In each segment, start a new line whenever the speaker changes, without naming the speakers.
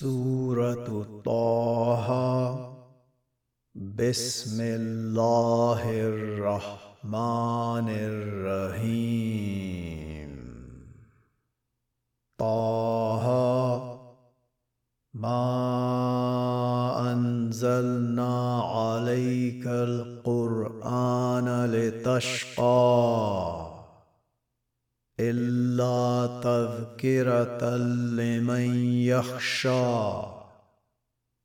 سورة طه. بسم الله الرحمن الرحيم. طه ما أنزلنا عليك القرآن لتشقى. إلا تذكرة لمن يخشى.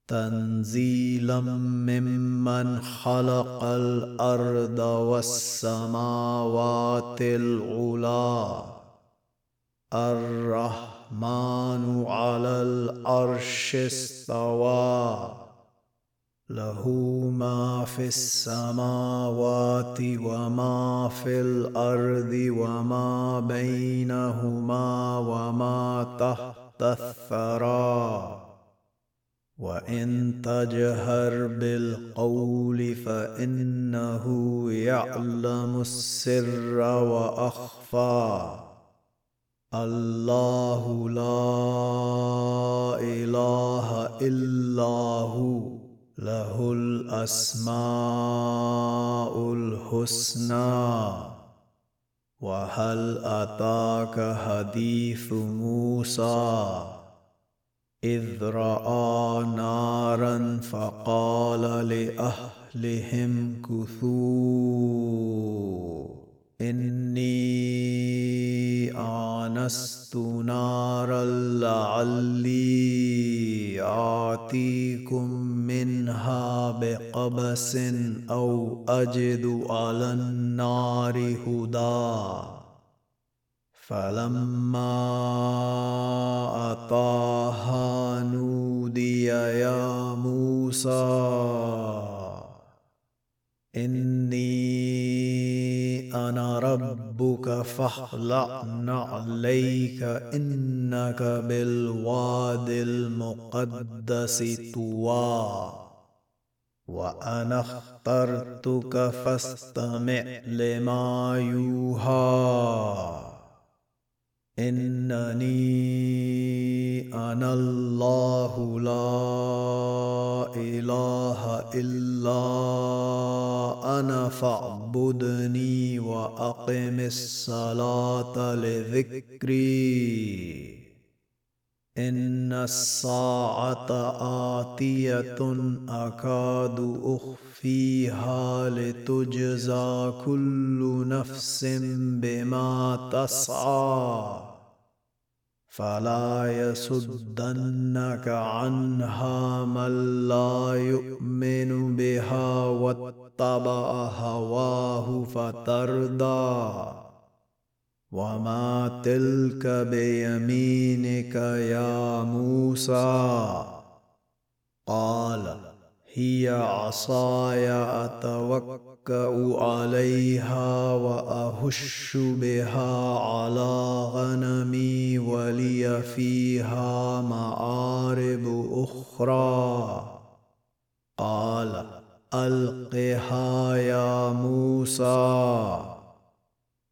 تنزيلا ممن خلق الأرض والسماوات العلى الرحمن على العرش استوى. له ما في السماوات وما في الأرض وما بينهما وما تحت الثرى وان تجهر بالقول فانه يعلم السر واخفى الله لا اله الا هو له الأسماء الحسنى. وهل أتاك حديث موسى؟ إذ رأى نارا فقال لأهلهم كثوا. إني آنست نارا لعلي آتيكم منها بقبس أو أجد على النار هدى. فلما ربك فاخلع نعليك إنك بالواد المقدس طوى. وأنا اخترتك فاستمع لما يوحى. إنني أنا الله لا إله إلا أنا فاعبدني وأقم الصلاة لذكري. إن الساعة آتية أكاد أخفيها لتجزى كل نفس بما تسعى. فلا يصدنك عنها من لا يؤمن بها واتبع هواه فتردى. وما تلك بيمينك يا موسى؟ قال هي عصاي اتوكا عليها وأهش بها على غنمي ولي فيها معارب أخرى. قال ألقها يا موسى.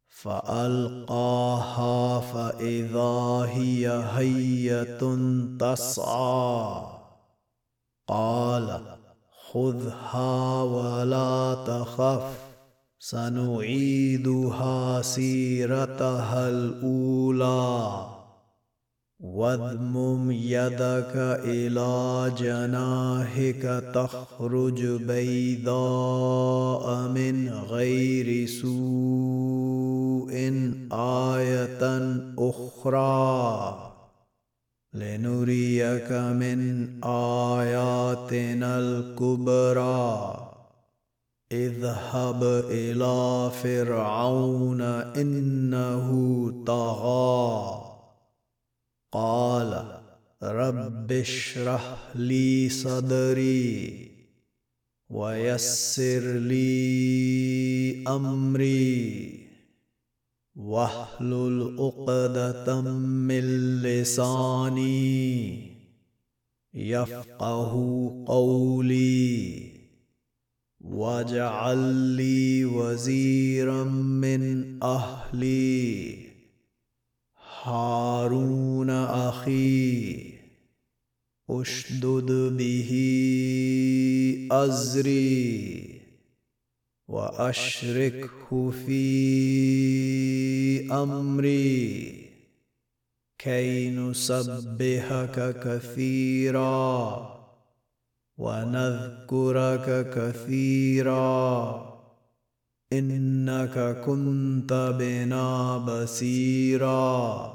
فألقاها فإذا هي هية تسعى. قال خذها ولا تخف. سنعيدها سيرتها الأولى. واذمم يدك إلى جناحك تخرج بيضاء من غير سوء آية أخرى. لنريك من آياتنا الكبرى. اذهب إلى فرعون إنه طغى. قال رب اشرح لي صدري ويسر لي أمري. واحلل عقدة من لساني يفقه قولي واجعل لي وزيرا من أهلي هارون أخي أشدد به أزري وأشركه في أمري. كي نسبحك كثيرا ونذكرك كثيرا. إنك كنت بنا بصيرا.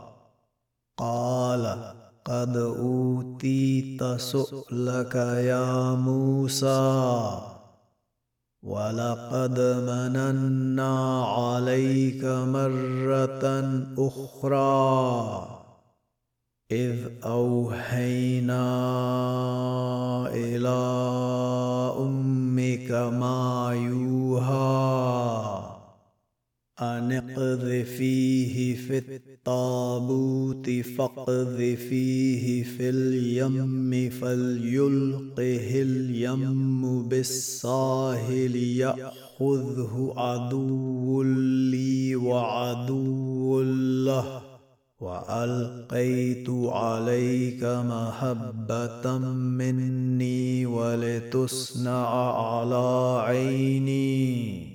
قال قد أوتيت سؤلك يا موسى. ولقد مننا عليك مرة أخرى إذ أوحينا إلى أمك ما يوحى أن اقذفيه في الطابوت فاقذفيه في اليم فليلقه اليم بالساهل يأخذه عدو لي وعدو له. وألقيت عليك محبه مني ولتصنع على عيني.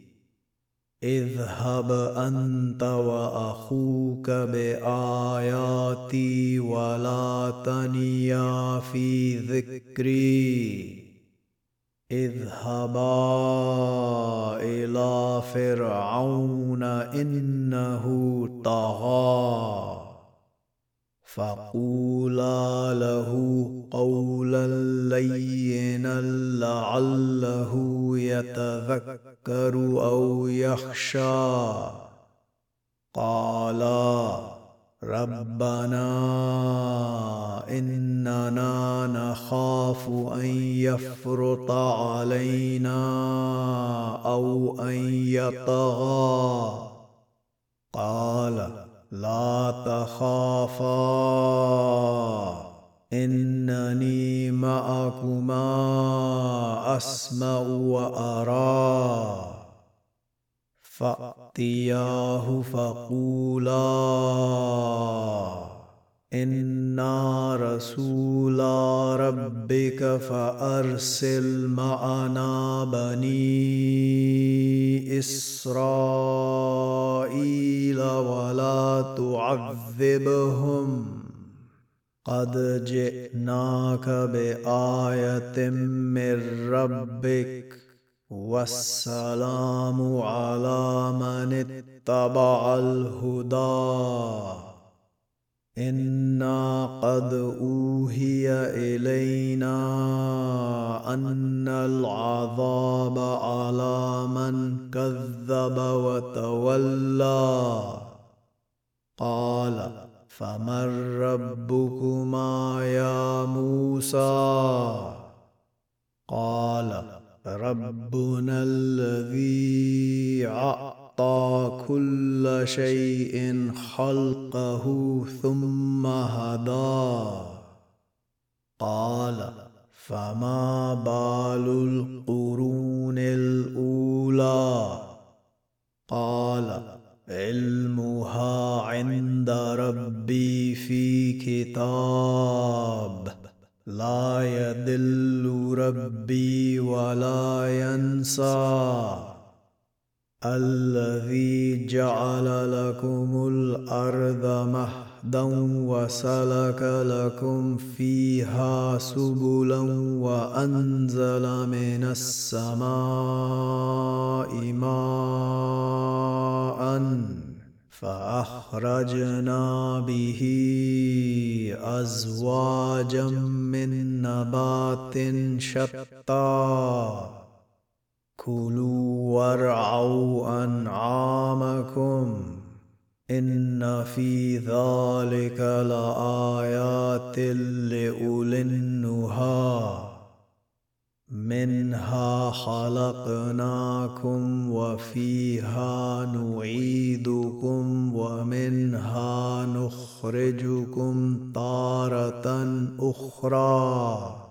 اذهب انت واخوك بآياتي ولا تنيا في ذكري. اذهبا إلى فرعون إنه طغى. فقولا له قولا لينا لعله يتذكر أو يخشى. قالا ربنا إننا نخاف أن يفرط علينا أو أن يطغى. قال لا تخافا. إنني معكما أسمع وأرى. فأتياه فقولا. أنا رسولا ربك فارسل معنا بني اسرائيل ولا تعذبهم. قد جئناك بايه من ربك. والسلام على من اتبع الهدى. أنا قد اوهي الينا ان العذاب على من كذب وسلك لكم فيها سبلا وأنزل من السماء ماء فأخرجنا به أزواجا من نبات شتى. كلوا وارعوا أنعامكم إن في ذلك لآيات لأولي منها خلقناكم وفيها نعيدكم ومنها نخرجكم تاره أخرى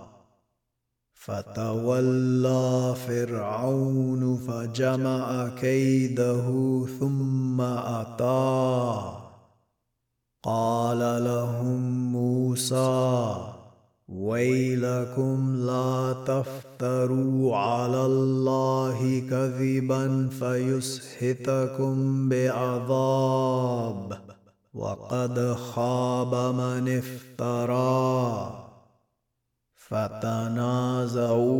فتولى فرعون فجمع كيده ثم اتى قال لهم موسى ويلكم لا تفتروا على الله كذبا فيسحتكم بعذاب. وقد خاب من افترى. فتنازعوا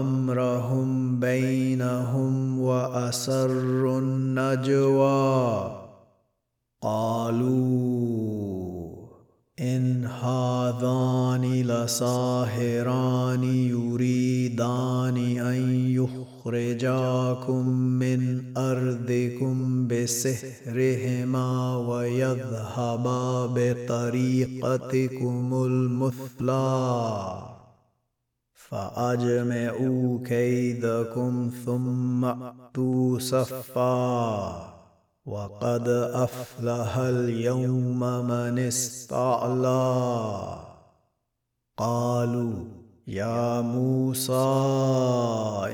أمرهم بينهم وأسروا النجوى. قالوا إن هذان لساهران يريدان أن يخرجاكم من أرضكم بسحرهما ويذهبا بطريقتكم المثلى. فأجمعوا كيدكم ثم أتوا صفا. وقد أفلح اليوم من استعلى. قالوا يا موسى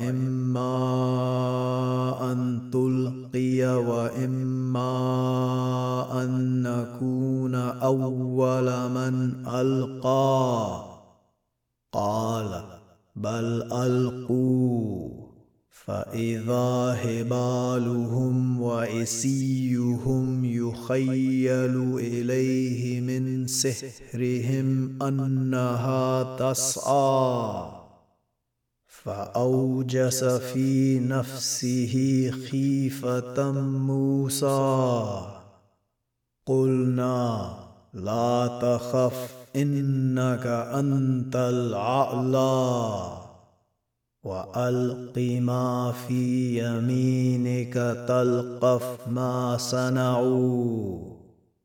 إما أن تلقي وإما أن نكون أول من ألقى. قال بل ألقوا. فإذا هبالهم وعسيهم يخيل إليه من سحرهم أنها تسعى. فأوجس في نفسه خيفة موسى. قلنا لا تخف إنك أنت الأعلى. وألق ما في يمينك تلقف ما صنعوا.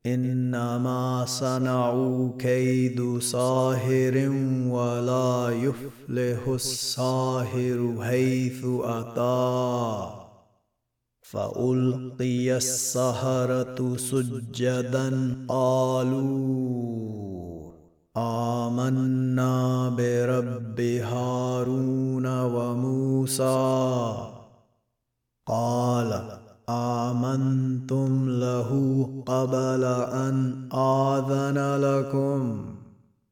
إنما صنعوا كيد ساهر ولا يفلح الساهر حيث أتى. فألقي السهرة سجدا قالوا آمنا برب هارون وموسى. قال آمنتم له قبل أن آذن لكم.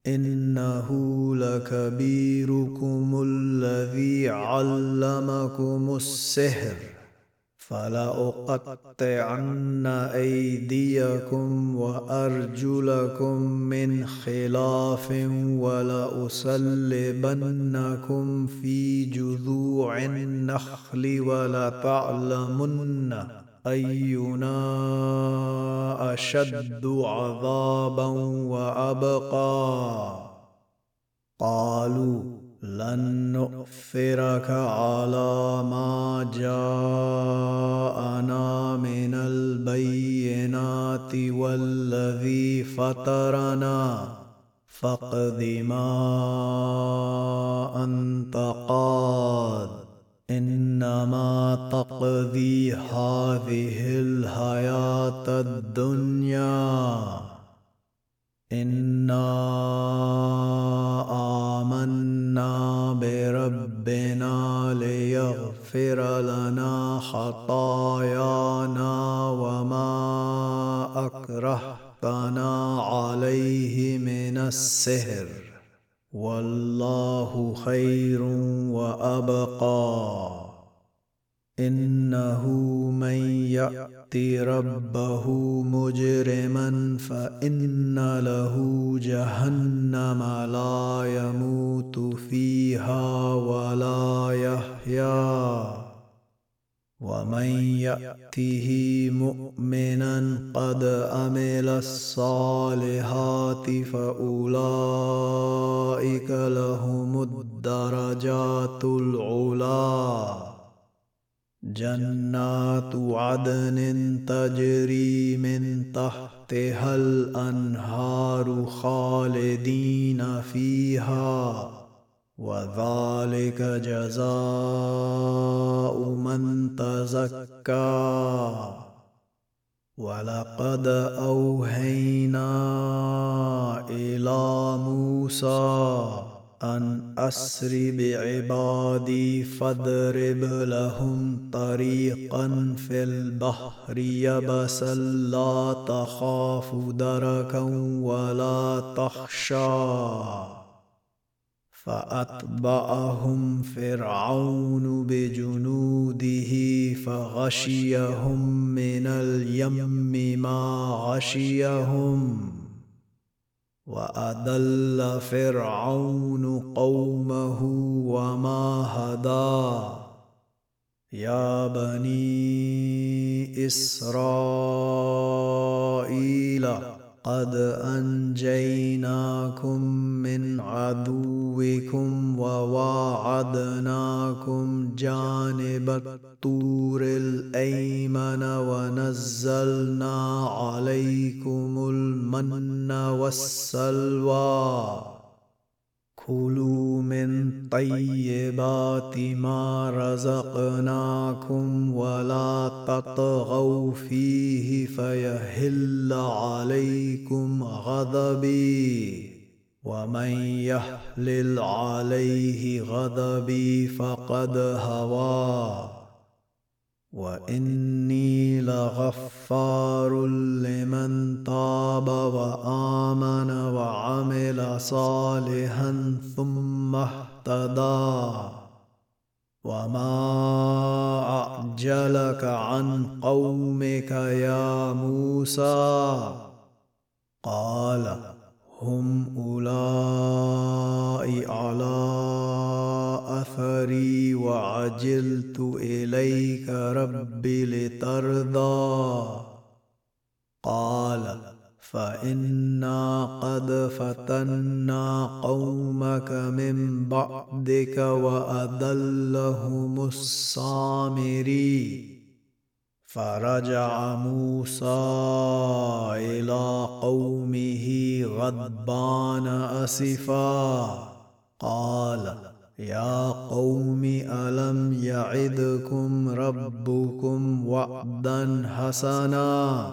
إنه لكبيركم الذي علمكم السحر. فلأقطعن أيديكم وأرجلكم من خلاف ولأصلبنكم في جذوع النخل ولتعلمن أينا أشد عذابا وأبقى. قالوا لن نؤثرك على ما جاءنا من البينات والذي فطرنا. فاقض ما أنت قاد إنما تقضي هذه الحياة الدنيا. انا امنا بربنا ليغفر لنا خطايانا وما اكره بنى عليه من السهر والله خير وابقى إنه من يات ربه مجرما فإن له جهنم لا يموت فيها ولا يحيا. ومن يأته مؤمنا قد عمل الصالحات فأولئك لهم الدرجات العلى جنات عدن تجري من تحتها الأنهار خالدين فيها وذلك جزاء من تزكى. ولقد أوهينا إلى موسى أن أسر بعبادي فاضرب لهم طريقا في البحر يبسا لا تخاف دركا ولا تخشى. فأتبعهم فرعون بجنوده فغشيهم من اليم ما غشيهم. واضل فرعون قومه وما هدى. يا بني إسرائيل قد انجيناكم من عدوكم وواعدناكم جانب الطور الايمن ونزلنا عليكم المن والسلوى كلوا من طيبات ما رزقناكم ولا تطغوا فيه فيهل عليكم غضبي ومن يحلل عليه غضبي فقد هوى. وإني لغفار لمن تاب وآمن وعمل صالحا ثم اهتدى. وما أعجلك عن قومك يا موسى؟ قال هم أولئك على أثري وعجلت إليك ربي لترضى. قال فإنا قد فتنا قومك من بعدك وأذلهم السامري فرجع موسى إلى قومه غضبان اسفا قال يا قوم الم يعدكم ربكم وعدا حسنا؟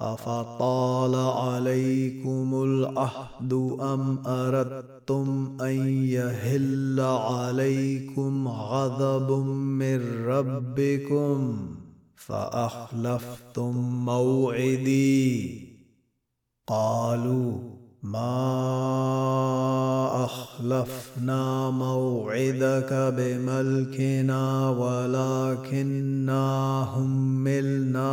افطال عليكم العهد ام اردتم ان يهل عليكم غضب من ربكم؟ فأخلفتم موعدي. قالوا ما أخلفنا موعدك بملكنا ولكننا هملنا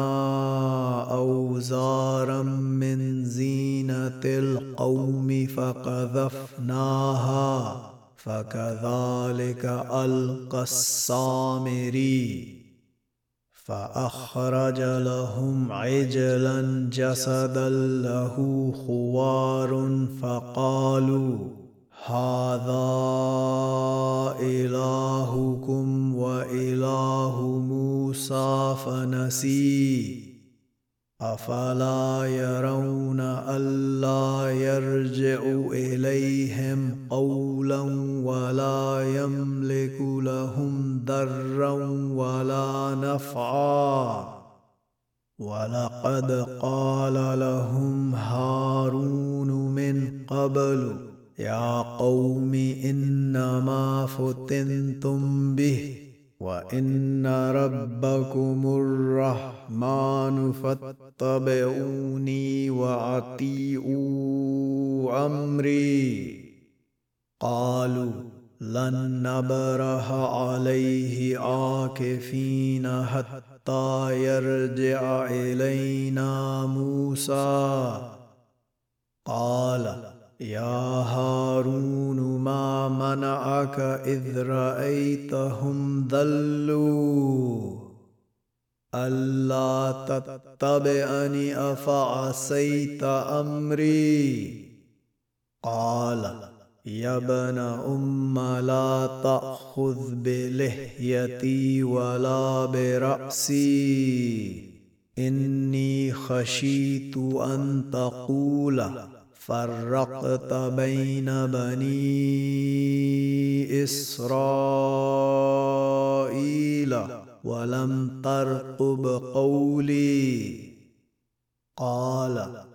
أوزارا من زينة القوم فقذفناها فكذلك ألقى السامري. فأخرج لهم عجلا جسدا له خوار فقالوا هذا إلهكم وإله موسى فنسي. أفلا يرون ألا يرجع إليهم قولا نفعا ولقد قال لهم هارون من قبل يا قوم إنما فتنتم به وإن ربكم الرحمن فاتبعوني وأطيعوا أمري. قالوا لن نبرح عليه عاكفين حتى يرجع إلينا موسى. قال يا هارون ما منعك إذ رأيتهم ضلوا ألا تتبعني افعصيت أمري؟ قال يا ابن ام لا تاخذ بلحيتي ولا براسي. اني خشيت ان تقول فرقت بين بني اسرائيل ولم ترقب قولي. قال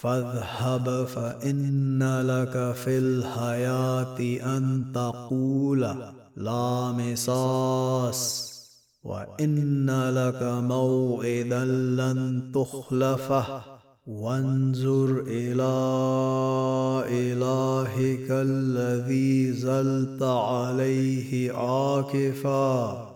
فاذهب فإن لك في الحياة أن تقول لا مساس وإن لك موعدا لن تخلفه. وانظر إلى إلهك الذي زلت عليه عاكفا.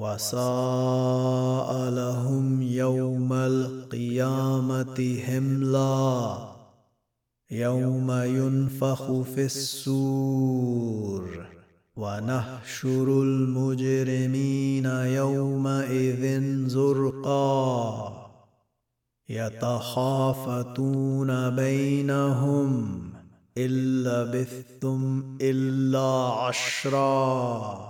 وساء لهم يوم القيامة هملا يوم ينفخ في السور. ونحشر المجرمين يومئذ زرقا. يتخافتون بينهم إن لبثتم إلا عشرا.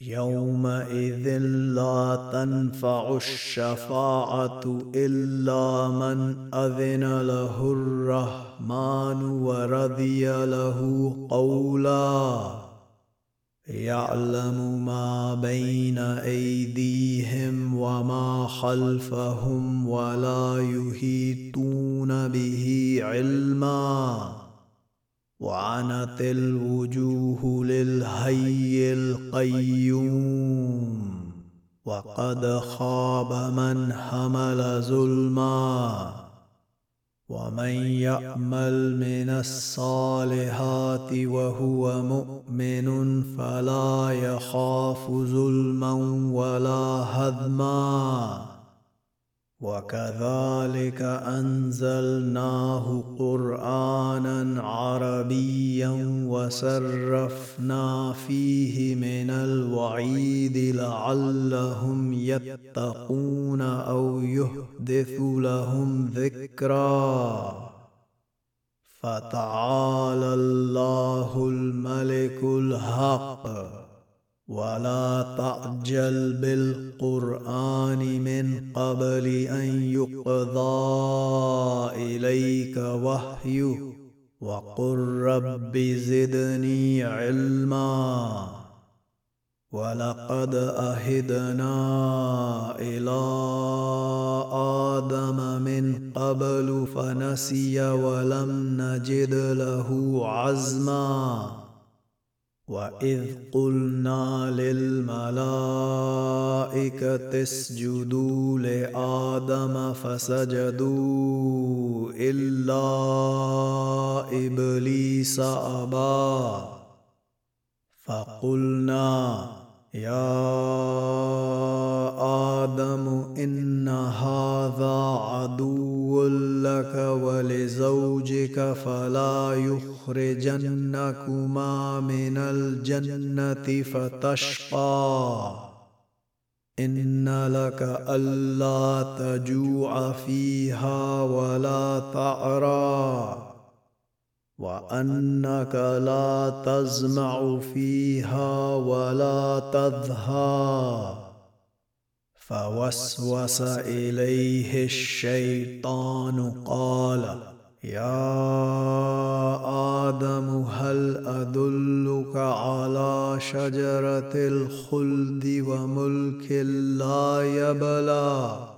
يومئذ لا تنفع الشفاعة إلا من أذن له الرحمن ورضي له قولا. يعلم ما بين أيديهم وما خلفهم ولا يهيتون به علما. وعنت الوجوه للهي القيوم وقد خاب من حمل ظلما ومن يامل من الصالحات وهو مؤمن فلا يخاف ظلما ولا هدما وكذلك أنزلناه قرآنا عربيا وسرفنا فيه من الوعيد لعلهم يتقون أو يحدث لهم ذكرا. فتعالى الله الملك الحق. ولا تعجل بالقران من قبل ان يقضى اليك وحيه وقل رب زدني علما ولقد اهدنا إلى آدم من قبل فنسي ولم نجد له عزما واذ قلنا للملائكه اسجدوا لادم فسجدوا الا ابليس ابى فقلنا يا آدم إن هذا عدو لك ولزوجك فلا يخرجنكما من الجنة فتشقى. إن لك ألا تجوع فيها ولا تعرى. وأنك لا تزمع فيها ولا تضحى فوسوس إليه الشيطان قال يا آدم هل أدلك على شجرة الخلد وملك لا يبلى؟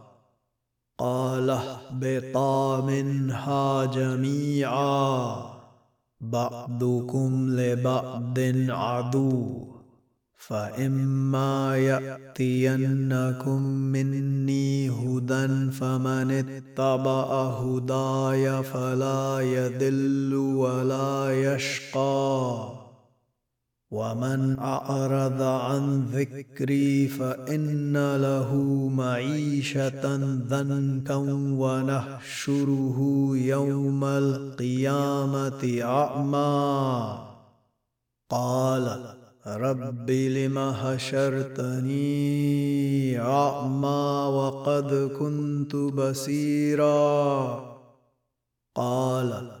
قال اهبطا منها جميعا بعضكم لبعض عدو فإما يأتينكم مني هدى فمن اتبع هداي فلا يذل ولا يشقى. ومن أعرض عن ذكري فإن له معيشة ضنكا ونحشره يوم القيامة أعمى. قال رب لم حشرتني أعمى وقد كنت بصيرا. قال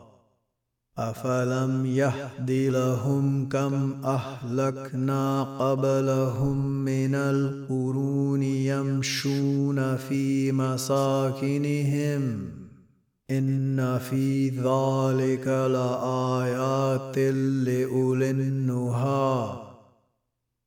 افلم يهد لهم كم اهلكنا قبلهم من القرون يمشون في مساكنهم ان في ذلك لايات لاولي النهي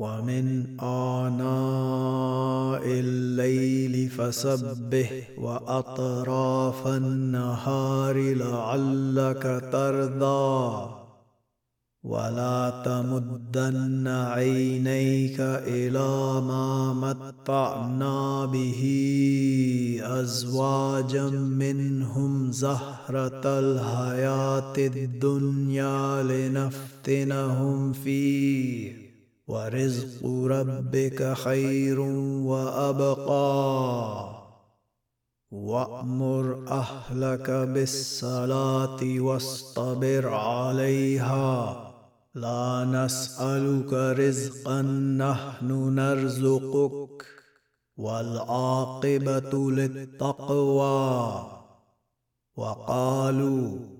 ومن آناء الليل فسبح وأطراف النهار لعلك ترضى. ولا تمدن عينيك إلى ما متعنا به أزواجا منهم زهرة الحياة الدنيا لنفتنهم فيه. ورزق ربك خير وأبقى. وأمر أهلك بالصلاة واصطبر عليها. لا نسألك رزقا نحن نرزقك والعاقبة للتقوى. وقالوا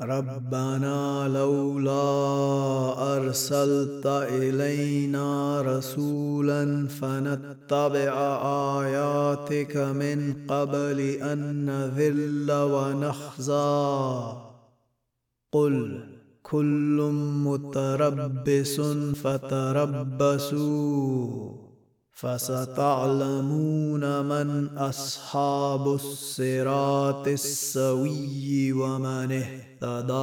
ربنا لولا أرسلت إلينا رسولا فنتبع آياتك من قبل أن نذل ونخزى. قل كل متربص فتربصوا. فستعلمون من أصحاب الصراط السوي ومن اهتدى.